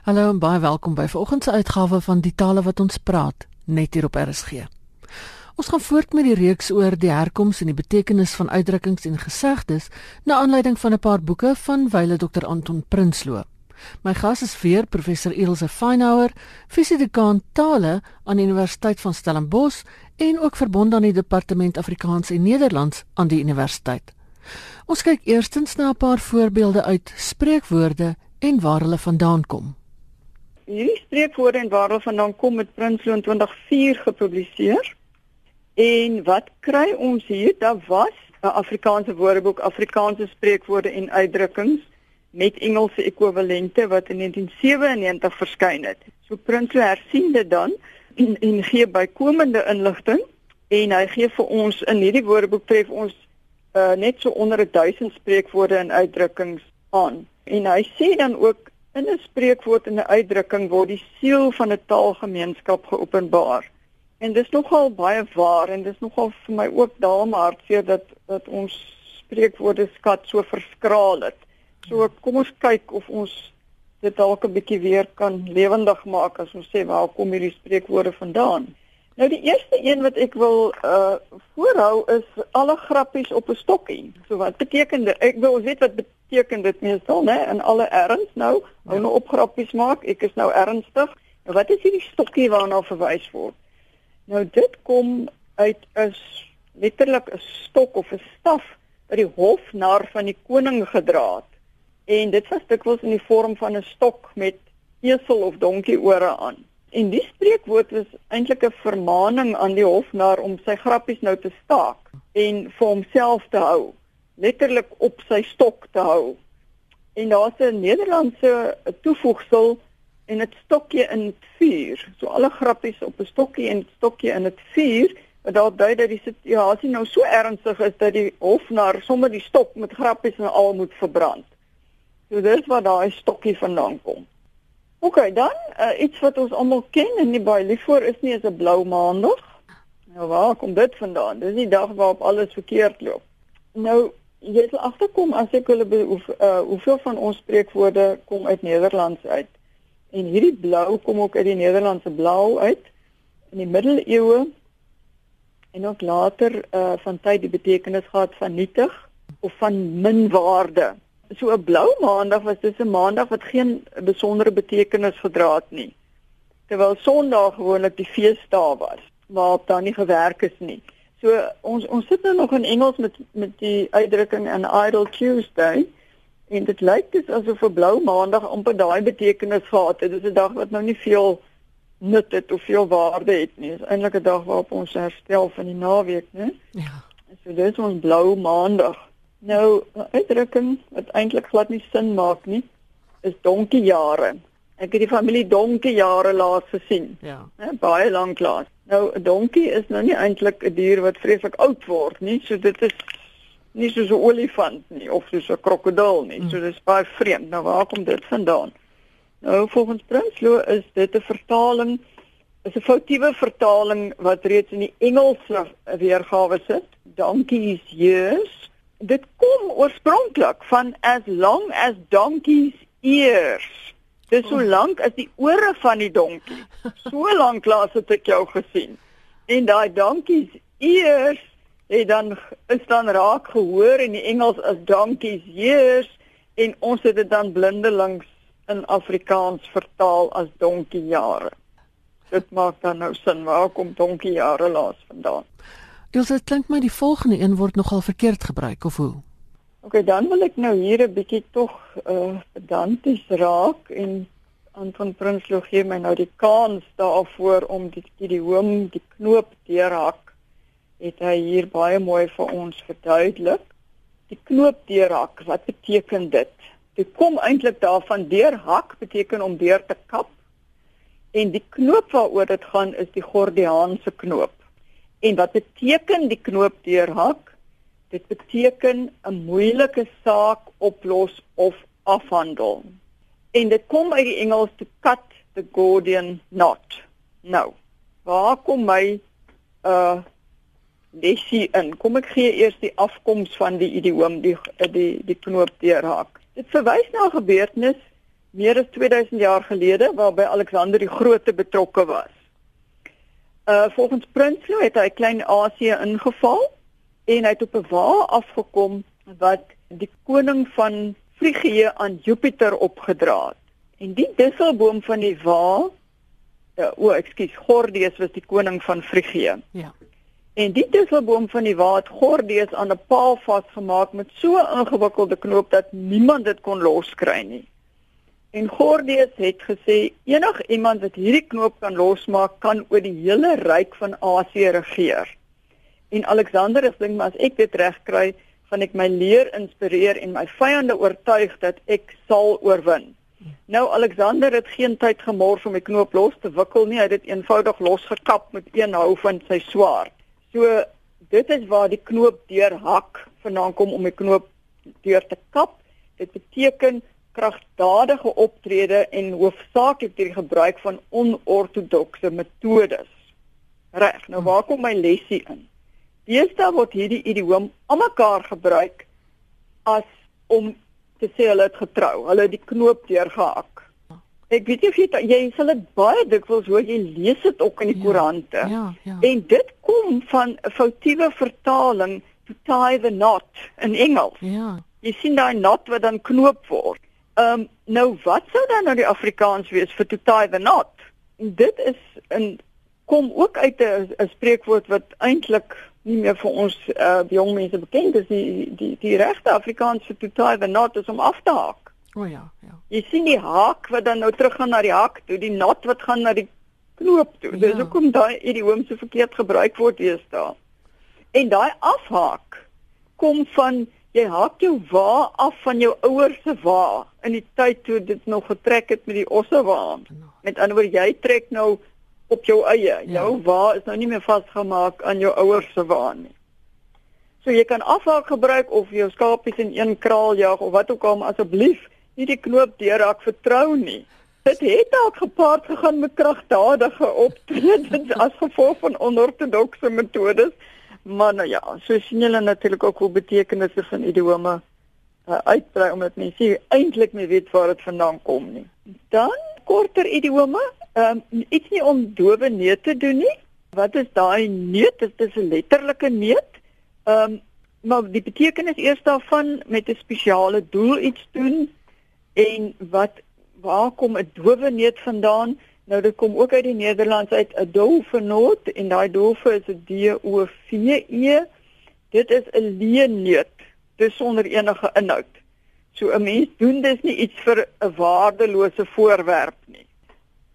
Hallo en baie welkom by vanoggend se uitgawe van Die Tale wat ons praat, net hier op RSG. Ons gaan voort met die reeks oor die herkoms en die betekenis van uitdrukkings en gesegdes na aanleiding van 'n paar boeke van wyle Dr Anton Prinsloo. My gas is weer professor Ilse Feinhauer, fisiedekaan tale aan die Universiteit van Stellenbosch en ook verbonde aan die Departement Afrikaans en Nederlands aan die universiteit. Ons kyk eerstens na 'n paar voorbeelde uit spreekwoorde en waar hulle vandaan kom. Hierdie spreekwoorde en waar hulle vandaan kom met Prinsloo in 2004 gepubliseer. En wat kry ons hier? Daar was 'n Afrikaanse woordeboek, Afrikaanse spreekwoorde en uitdrukkings met Engelse ekwivalente wat in 1997 verskyn het. So Prinsloo hersien dit dan en, en gee bykomende inligting en hy gee vir ons in hierdie woordeboek tref ons uh, net so onder 1000 spreekwoorde en uitdrukkings aan. En hy sê dan ook in 'n spreekwoord en 'n uitdrukking word die siel van 'n taalgemeenskap geopenbaar. En dis nogal baie waar en dis nogal vir my ook daarom hartseer dat dat ons spreekwoorde skat so verskraal het. So kom ons kyk of ons dit dalk 'n bietjie weer kan lewendig maak as ons sê waar kom hierdie spreekwoorde vandaan? Nou die eerste een wat ek wil uh voorhou is alle grappies op 'n stokkie. So wat beteken dit? Ek wil weet wat beteken dit meestal, né? In alle erns nou, hou ja. nou op grappies maak. Ek is nou ernstig. Nou wat is hierdie stokkie waarna verwys word? Nou dit kom uit 'n letterlik 'n stok of 'n staf wat die hofnar van die koning gedra het. En dit was dikwels in die vorm van 'n stok met esel of donkie ore aan. En die spreekwoord is eintlik 'n vermaaning aan die hofnar om sy grappies nou te staak en vir homself te hou, letterlik op sy stok te hou. En daar's 'n Nederlandse toevoegsel en dit stokkie in vuur. So alle grappies op 'n stokkie en stokkie in dit vuur, wat daar dui dat die situasie nou so ernstig is dat die hofnar sommer die stok met grappies en al moet verbrand. So dis waar daai stokkie vandaan kom. OK, dan uh, iets wat ons almal ken en nie baie lief vir is nie is 'n blou maandag. Nou waar kom dit vandaan? Dis die dag waarop alles verkeerd loop. Nou jy sal agterkom as ek hulle hoe uh, hoeveel van ons spreekwoorde kom uit Nederlands uit. En hierdie blou kom ook uit die Nederlandse blou uit in die middeleeue en ook later uh, van tyd die betekenis gehad van nietig of van minwaarde so 'n blou maandag was dis 'n maandag wat geen besondere betekenis gedra het nie. Terwyl Sondag gewoonlik die feesdag was waarop dan nie gewerk is nie. So ons ons sit nou nog in Engels met met die uitdrukking an idle Tuesday en dit lyk dis asof 'n blou maandag amper daai betekenis gehad het. Dit is 'n dag wat nou nie veel nut het of veel waarde het nie. Dit is eintlik 'n dag waarop ons herstel van die naweek, né? Ja. So dis ons blou maandag. Nou, 'n uitdrukking wat eintlik glad nie sin maak nie, is donkie jare. Ek het die familie donkie jare laas gesien. Ja. Hè, baie lank laas. Nou, 'n donkie is nou nie eintlik 'n dier wat vreeslik oud word nie, so dit is nie soos 'n olifant nie of soos 'n krokodil nie. So dis baie vreemd. Nou, waar kom dit vandaan? Nou, volgens Prinsloo is dit 'n vertaling is 'n foutiewe vertaling wat reeds in die Engelse weergawe sit. Donkeys years dit kom oorspronklik van as long as donkeys ears. Dis so lank as die ore van die donkie. So lank laas het ek jou gesien. En daai donkeys ears het dan is dan raak gehoor in die Engels as donkeys ears en ons het dit dan blindelings in Afrikaans vertaal as donkie jare. Dit maak dan nou sin waar kom donkie jare laas vandaan. Dit klink my die volgende een word nogal verkeerd gebruik of hoe? OK, dan wil ek nou hier 'n bietjie tog uh pedanties raak en aan van Prinsloo gee my nou die kans daarvoor om die idioom die knoop deurhak. Het hy hier baie mooi vir ons verduidelik. Die knoop deurhak, wat beteken dit? Dit kom eintlik daarvan deurhak beteken om deur te kap. En die knoop waaroor dit gaan is die Gordiaanse knoop. En wat beteken die knoop deurhak? Dit beteken 'n moeilike saak oplos of afhandel. En dit kom uit die Engels to cut the Gordian knot. Nou, waar kom my uh lesie in? Kom ek gee eers die afkoms van die idioom die die die knoop deurhak. Dit verwys na 'n gebeurtenis meer as 2000 jaar gelede waarby Alexander die Grote betrokke was. Uh volgens Prinsloo het hy klein Asië ingeval en hy het op 'n wa afgekom wat die koning van Frigië aan Jupiter opgedra het. En die disselboom van die wa, uh, o, ekskuus, Gordius was die koning van Frigië. Ja. En die disselboom van die wa het Gordius aan 'n paal vasgemaak met so 'n ingewikkelde knoop dat niemand dit kon loskry nie. En Gordius het gesê enig iemand wat hierdie knoop kan losmaak, kan oor die hele ryk van Asië regeer. En Alexander het dink maar as ek dit reg kry, gaan ek my leer inspireer en my vyande oortuig dat ek sal oorwin. Nou Alexander het geen tyd gemors om die knoop los te wikkel nie, hy het dit eenvoudig losgekap met een hou van sy swaard. So dit is waar die knoop deur hak vandaan kom om die knoop deur te kap. Dit beteken kragtadige optrede en hoofsaaklik die gebruik van onortodokse metodes. Reg, nou waar kom my lesie in? Deesdae word hierdie idioom almekaar gebruik as om te sê hulle het getrou, hulle het die knoop deurgehak. Ek weet nie of jy jy sal dit baie dikwels hoor jy lees dit ook in die ja, koerante. Ja, ja. En dit kom van 'n foutiewe vertaling to tie the knot in Engels. Ja. Jy sien daai knot wat dan knoop word. Ehm um, nou wat sou dan nou die Afrikaans wees vir to tie the knot? Dit is 'n kom ook uit 'n spreekwoord wat eintlik nie meer vir ons uh jong mense bekend is die die die regte Afrikaans vir to tie the knot is om af te haak. O ja, ja. Jy sien die haak wat dan nou teruggaan na die hak toe, die knot wat gaan na die knoop toe. Ja. Dis hoekom daai idioom so verkeerd gebruik word hier staan. En daai afhaak kom van jy haak jou wa af van jou ouers se wa in die tyd toe dit nog getrek het met die osse wa. Met ander woorde jy trek nou op jou eie. Ja. Jou wa is nou nie meer vasgemaak aan jou ouers se wa nie. So jy kan afhaak gebruik of jou skapies in een kraal jag of wat ook al, maar asseblief nie die knoop deur ek vertrou nie. Dit het dalk gepaard gegaan met kragtadige optredes as gevolg van onortodokse metodes. Maar nou ja, so sien julle natuurlik ook hoe betekenisse van idiome uh, uitbrei omdat mense eintlik nie weet waar dit vandaan kom nie. Dan korter idiome Ehm um, iets nie om dowe neut te doen nie. Wat is daai neut? Dit is 'n letterlike neut. Ehm um, maar die betekenis eers daarvan met 'n spesiale doel iets doen en wat waar kom 'n dowe neut vandaan? Nou dit kom ook uit die Nederlands uit 'n dolfenoot en daai dolfe is 'n D O V E. Dit is 'n leenneut, dis sonder enige inhoud. So 'n mens doen dis nie iets vir 'n waardelose voorwerp nie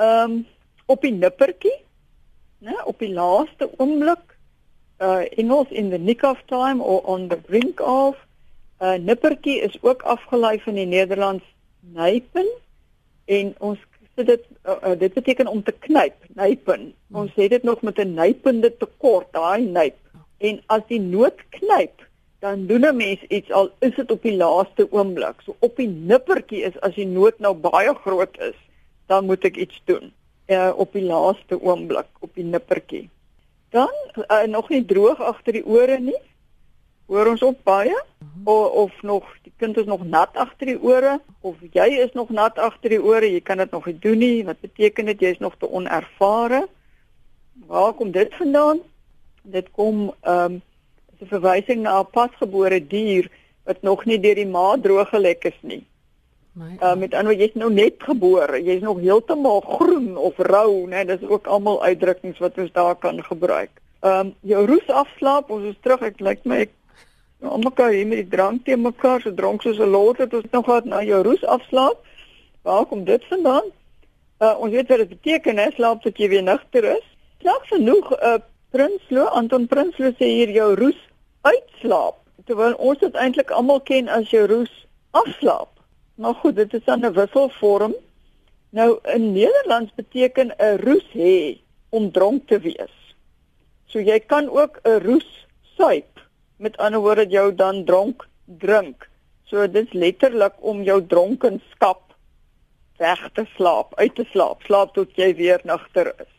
ehm um, op die nippertjie, né, op die laaste oomblik, uh Engels in the nick of time or on the brink of uh, nippertjie is ook afgelei van die Nederlands nypen en ons sê dit uh, uh, dit beteken om te knyp, nypen. Ons sê dit nog met 'n nypende tekort, daai nyp. En as die noot knyp, dan doen 'n mens iets al is dit op die laaste oomblik. So op die nippertjie is as die noot nou baie groot is, dan moet ek iets doen uh, op die laaste oomblik op die nippertjie. Dan uh, nog nie droog agter die ore nie. Hoor ons op baie o, of nog die kind is nog nat agter die ore of jy is nog nat agter die ore, jy kan dit nog nie doen nie. Wat beteken dit jy is nog te onervare? Waar kom dit vandaan? Dit kom ehm um, 'n verwysing na 'n pasgebore dier wat nog nie deur die ma droog gelek is nie. Uh, met ander jy's nou net gebore, jy's nog heeltemal groen of rou, né? Dis ook almal uitdrukkings wat ons daar kan gebruik. Ehm um, jou roes afslaap, ons is terug. Ek lyk my ek nou almekaar hier met die drank te mekaar, so dronk soos 'n lot het ons nog gehad na jou roes afslaap. Waar kom dit vandaan? Uh ons weet wat dit beteken, hè, slaap tot jy weer nugter is. Slaap genoeg, uh Prinsloo, Anton Prinsloo sê hier jou roes uitslaap. Terwyl ons dit eintlik almal ken as jou roes afslaap. Maar goed, dit is dan 'n wisselvorm. Nou in Nederlands beteken 'n roes hê om dronk te wees. So jy kan ook 'n roes suip. Met ander woorde jou dan dronk drink. So dit is letterlik om jou dronkenskap weg te slaap, uit te slaap, slaap tot jy weer nugter is.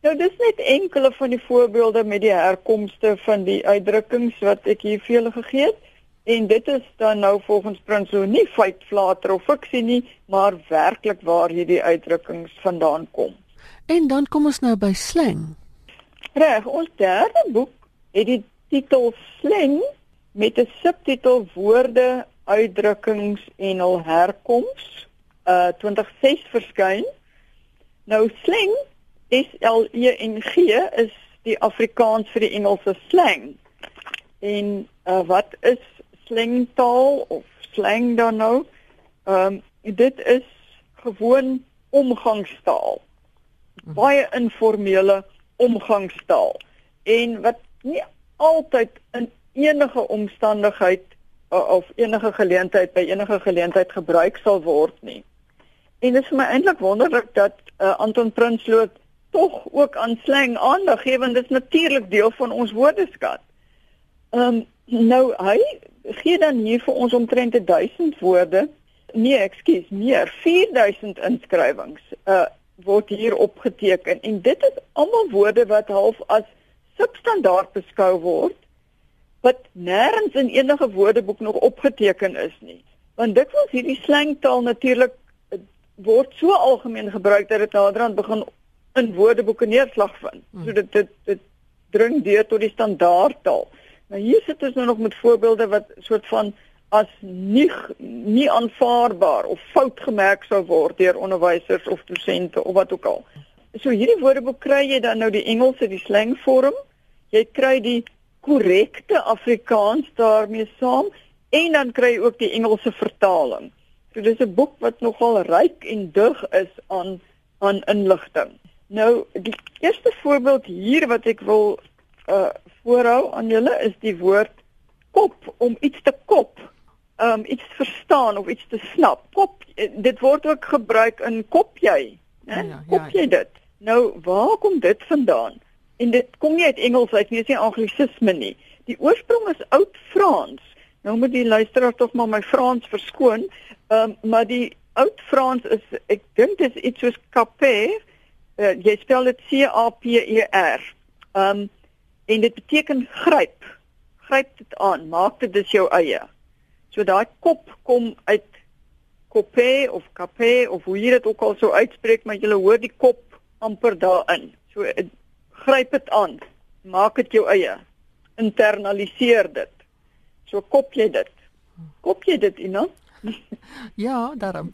Nou dis net enkele van die voorbeelde met die herkomste van die uitdrukkings wat ek hier vir julle gegee het. En dit is dan nou volgens Prinsloo nie feit flater of fiksie nie, maar werklik waar hierdie uitdrukkings vandaan kom. En dan kom ons nou by slang. Reg, ons derde boek het die titel Slang met 'n subtitel Woorde, uitdrukkings en hul herkoms. Uh 2006 verskyn. Nou slang S L E N G is die Afrikaans vir die Engelse slang. En uh wat is slangtaal of slang dan nou? Ehm um, dit is gewoon omgangstaal. Baie informele omgangstaal en wat nie altyd in enige omstandigheid of enige geleentheid by enige geleentheid gebruik sal word nie. En dit is vir my eintlik wonderlik dat uh, Anton Prinsloo tog ook aan slang aandag gee want dit is natuurlik deel van ons woordeskat. Ehm um, nou hy gee dan hier vir ons omtrent 1000 woorde. Nee, ekskuus, meer 4000 inskrywings. Uh word hier opgeteken en dit is almal woorde wat half as substandaard beskou word wat nêrens in enige woordeboek nog opgeteken is nie. Want dikwels hierdie slangtaal natuurlik eh, word so algemeen gebruik dat dit naderhand begin in woordeboeke neerslag vind. So dit dit, dit dring deur tot die standaardtaal. Nou hier sit ons nou nog met voorbeelde wat soort van as nie nie aanvaarbaar of fout gemerk sou word deur onderwysers of dosente of wat ook al. So hierdie woordeboek kry jy dan nou die Engelse die slangvorm. Jy kry die korrekte Afrikaans daarmee saam en dan kry jy ook die Engelse vertaling. So dis 'n boek wat nogal ryk en dig is aan aan inligting. Nou die eerste voorbeeld hier wat ek wil uh voorhou aan julle is die woord kop om iets te kop um iets verstaan of iets te snap. Kop dit word ook gebruik in kop jy, né? Ja, ja, kop jy dit. Nou, waar kom dit vandaan? En dit kom nie uit Engels uit nie, dis nie anglisisme nie. Die oorsprong is oud Frans. Nou moet die luisteraar tog maar my Frans verskoon. Um maar die oud Frans is ek dink dit is iets soos capé. Uh, jy spel dit C A P E R. Um en dit beteken gryp. Gryp dit aan, maak dit dis jou eie. So daai kop kom uit kopé of kapé of hoe jy dit ook al sou uitspreek, maar jy hoor die kop amper daarin. So gryp dit aan. Maak dit jou eie. Internaliseer dit. So kop jy dit. Kop jy dit, Ina? ja, daarom.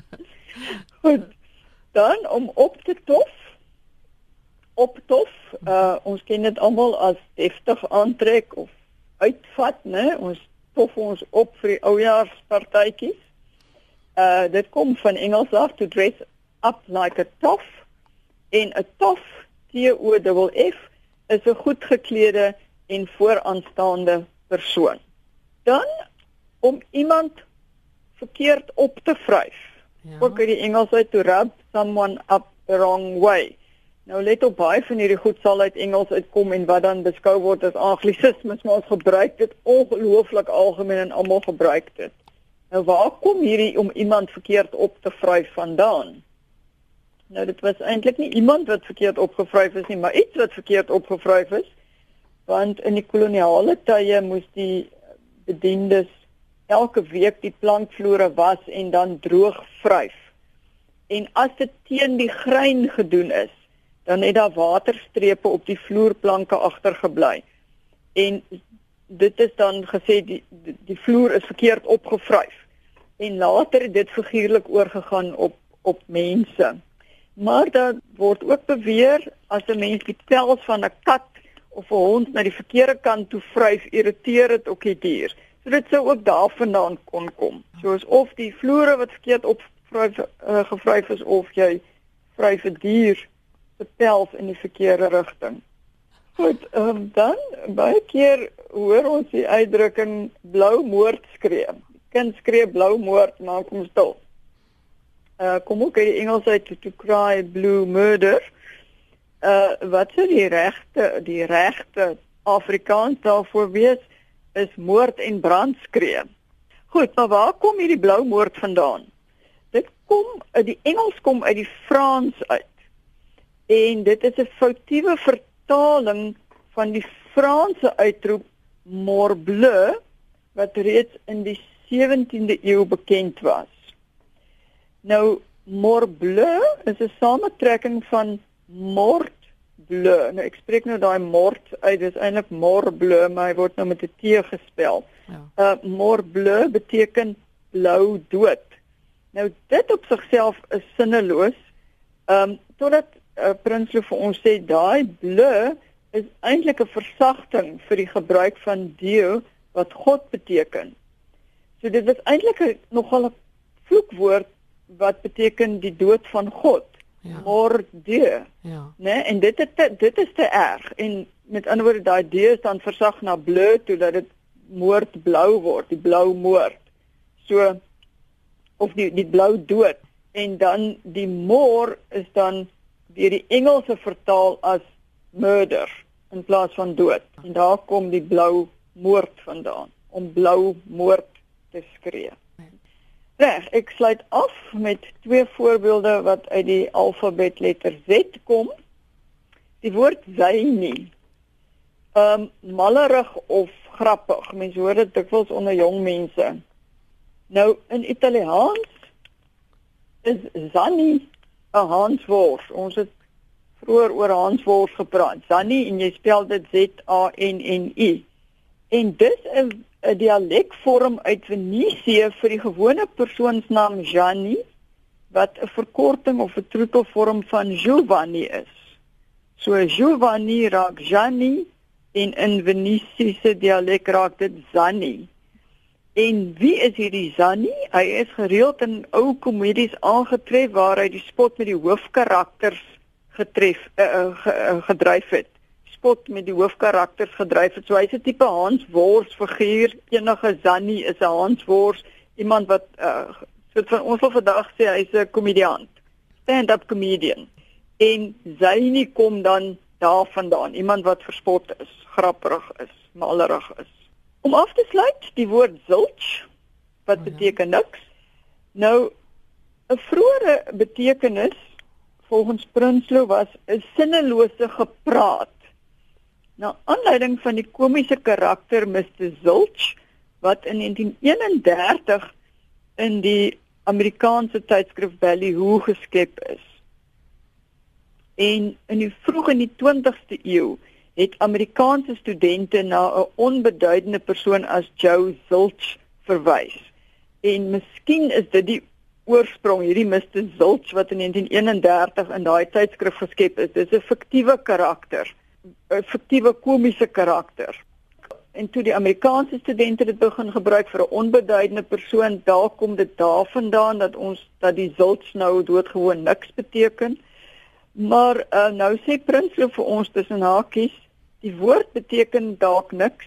Goed. Dan om op te tof. Op tof. Uh ons ken dit almal as deftig aantrek of uitvat, né? Ons tof ons op vir die oujaarspartytjies. Uh dit kom van Engels af to dress up like a toff en 'n toff T O F F is 'n goed geklede en vooraanstaande persoon. Dan om iemand verkeerd op te vryf. Ja. Ook in die Engels uit to rub someone up the wrong way. Nou let op baie van hierdie goed sal uit Engels uitkom en wat dan beskou word as anglisismes, maar ons gebruik dit ongelooflik algemeen en almal gebruik dit. Nou waar kom hierdie om iemand verkeerd op te vryf vandaan? Nou dit was eintlik nie iemand wat verkeerd opgevryf is nie, maar iets wat verkeerd opgevryf is. Want in die koloniale tye moes die bediendes elke week die plankvloere was en dan droog vryf. En as dit teen die grein gedoen is, dan het daar waterstrepe op die vloerplanke agtergebly. En dit is dan gesê die die, die vloer is verkeerd opgevryf. En later het dit figuurlik oorgegaan op op mense. Maar dan word ook beweer as 'n mens die pels van 'n kat of 'n hond na die verkeerde kant toe vryf, irriteer dit ook die dier. So dit sou ook daarvandaan kon kom. Soos of die vloere wat verkeerd opgevryf uh, gevryf is of jy vryf 'n dier se pels in die verkeerde rigting. Goed, um, dan baie keer hoor ons die uitdrukking blou moord skree. Kind skree blou moord, maar kom stil. Uh kom ook in Engels uit to, to cry blue murder. Uh wat sou die regte die regte Afrikaans daarvoor wees is moord en brand skree. Goed, maar waar kom hierdie blou moord vandaan? Dit kom uit die Engels kom uit die Frans uit en dit is 'n foutiewe vertaling van die Franse uitroep morbleu wat reeds in die 17de eeu bekend was. Nou mort bleu is 'n samentrekking van mort bleu. Nou ek spreek nou daai mort uit, dit is eintlik mort bleu, maar hy word nou met 'n T gespel. Ja. Uh mort bleu beteken blou dood. Nou dit op sigself is sinneloos. Ehm um, totdat uh, Prinsloo vir ons sê daai bleu is eintlik 'n versagting vir die gebruik van deo wat God beteken. So dit is eintlik nogal 'n vloekwoord wat beteken die dood van God. Ja. Morde. Ja. Né? Nee? En dit is te, dit is te erg en met ander woorde daai D is dan versag na blou toe dat dit moord blou word, die blou moord. So of die die blou dood en dan die moor is dan deur die Engelse vertaal as murder in plaas van dood. En daar kom die blou moord vandaan om blou moord te skree. Reg, ek sluit af met twee voorbeelde wat uit die alfabetletter Z kom. Die woord zyni. Ehm um, mallerig of grappig. Mense hoor dit dikwels onder jong mense. Nou in Italiaans is zanni 'n hanswoord. Ons het vroeër oor hanswoord gepraat. Zanni en jy spel dit Z A N N I. En dis 'n 'n dialekvorm uit Venesië vir die gewone persoonsnaam Gianni wat 'n verkorting of 'n troetelvorm van Giovanni is. So Giovanni raak Gianni en in Venesiese dialek raak dit Zanni. En wie is hierdie Zanni? Hy is gereeld in ou komedies aangetref waar hy die spot met die hoofkarakters getref uh, uh, gedryf het spot met die hoofkarakters gedryf het. So hy's 'n tipe Hans Wors figuur. Enige Zannie is 'n Hans Wors, iemand wat uh soort van ons wil vandag sê hy's 'n komediant. Stand-up comedian. En Zannie kom dan daarvandaan, iemand wat verspot is, grappig is, malerig is. Om af te sluit, die woord zilch wat oh, ja. beteken niks. Nou 'n vroeëre betekenis volgens Prinsloo was 'n sinnelose gepraat Na aanleiding van die komiese karakter Mr. Zilch wat in 1931 in die Amerikaanse tydskrif Ballyhoo geskep is. En in die vroeg in die 20ste eeu het Amerikaanse studente na 'n onbeduidende persoon as Joe Zilch verwys. En miskien is dit die oorsprong hierdie Mr. Zilch wat in 1931 in daai tydskrif geskep is. Dis 'n fiktiewe karakter 'n fiktiewe komiese karakter. En toe die Amerikaanse studente dit begin gebruik vir 'n onbeduidende persoon, daar kom dit daarvandaan dat ons dat die zults nou doodgewoon niks beteken. Maar uh, nou sê Prinsloo vir ons tussen hakies, die woord beteken dalk niks,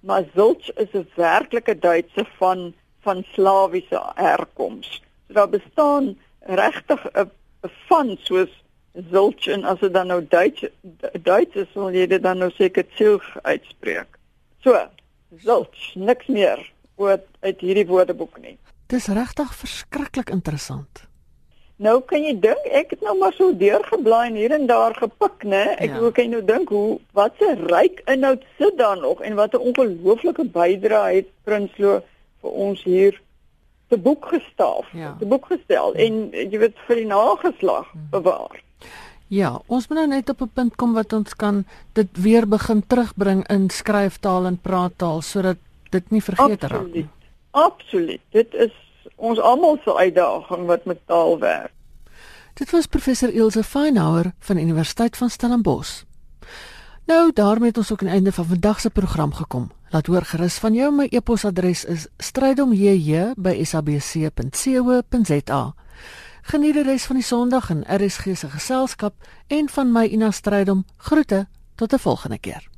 maar zults is 'n werklike Duitse van van slawiese herkoms. So daar bestaan regtig 'n van soos Zulch en as dit dan nou Duits Duits is, sal jy dit dan nou seker Zilch uitspreek. So, Zulch, niks meer oor uit hierdie woordeboek nie. Dis regtig verskriklik interessant. Nou kan jy dink, ek het nou maar so deurgeblaai en hier en daar gepik, né? Ek ja. kan nou dink hoe wat 'n ryk inhoud sit daar nog en wat 'n ongelooflike bydrae het Prinsloo vir ons hier te boek gestaaf, ja. te boek gestel en jy weet vir die nageslag mhm. bewaar. Hmm. Ja, ons moet nou net op 'n punt kom wat ons kan dit weer begin terugbring in skryftaal en praattaal sodat dit nie vergeet raak nie. Absoluut. Dit is ons almal se uitdaging wat met taal werk. Dit was professor Ilse Feinhauer van Universiteit van Stellenbosch. Nou daarmee het ons ook aan die einde van vandag se program gekom. Laat hoor gerus van jou. My e-posadres is strydomjj@sabc.co.za. Geniet die res van die Sondag in RSG se geselskap en van my Ina Strydom. Groete tot 'n volgende keer.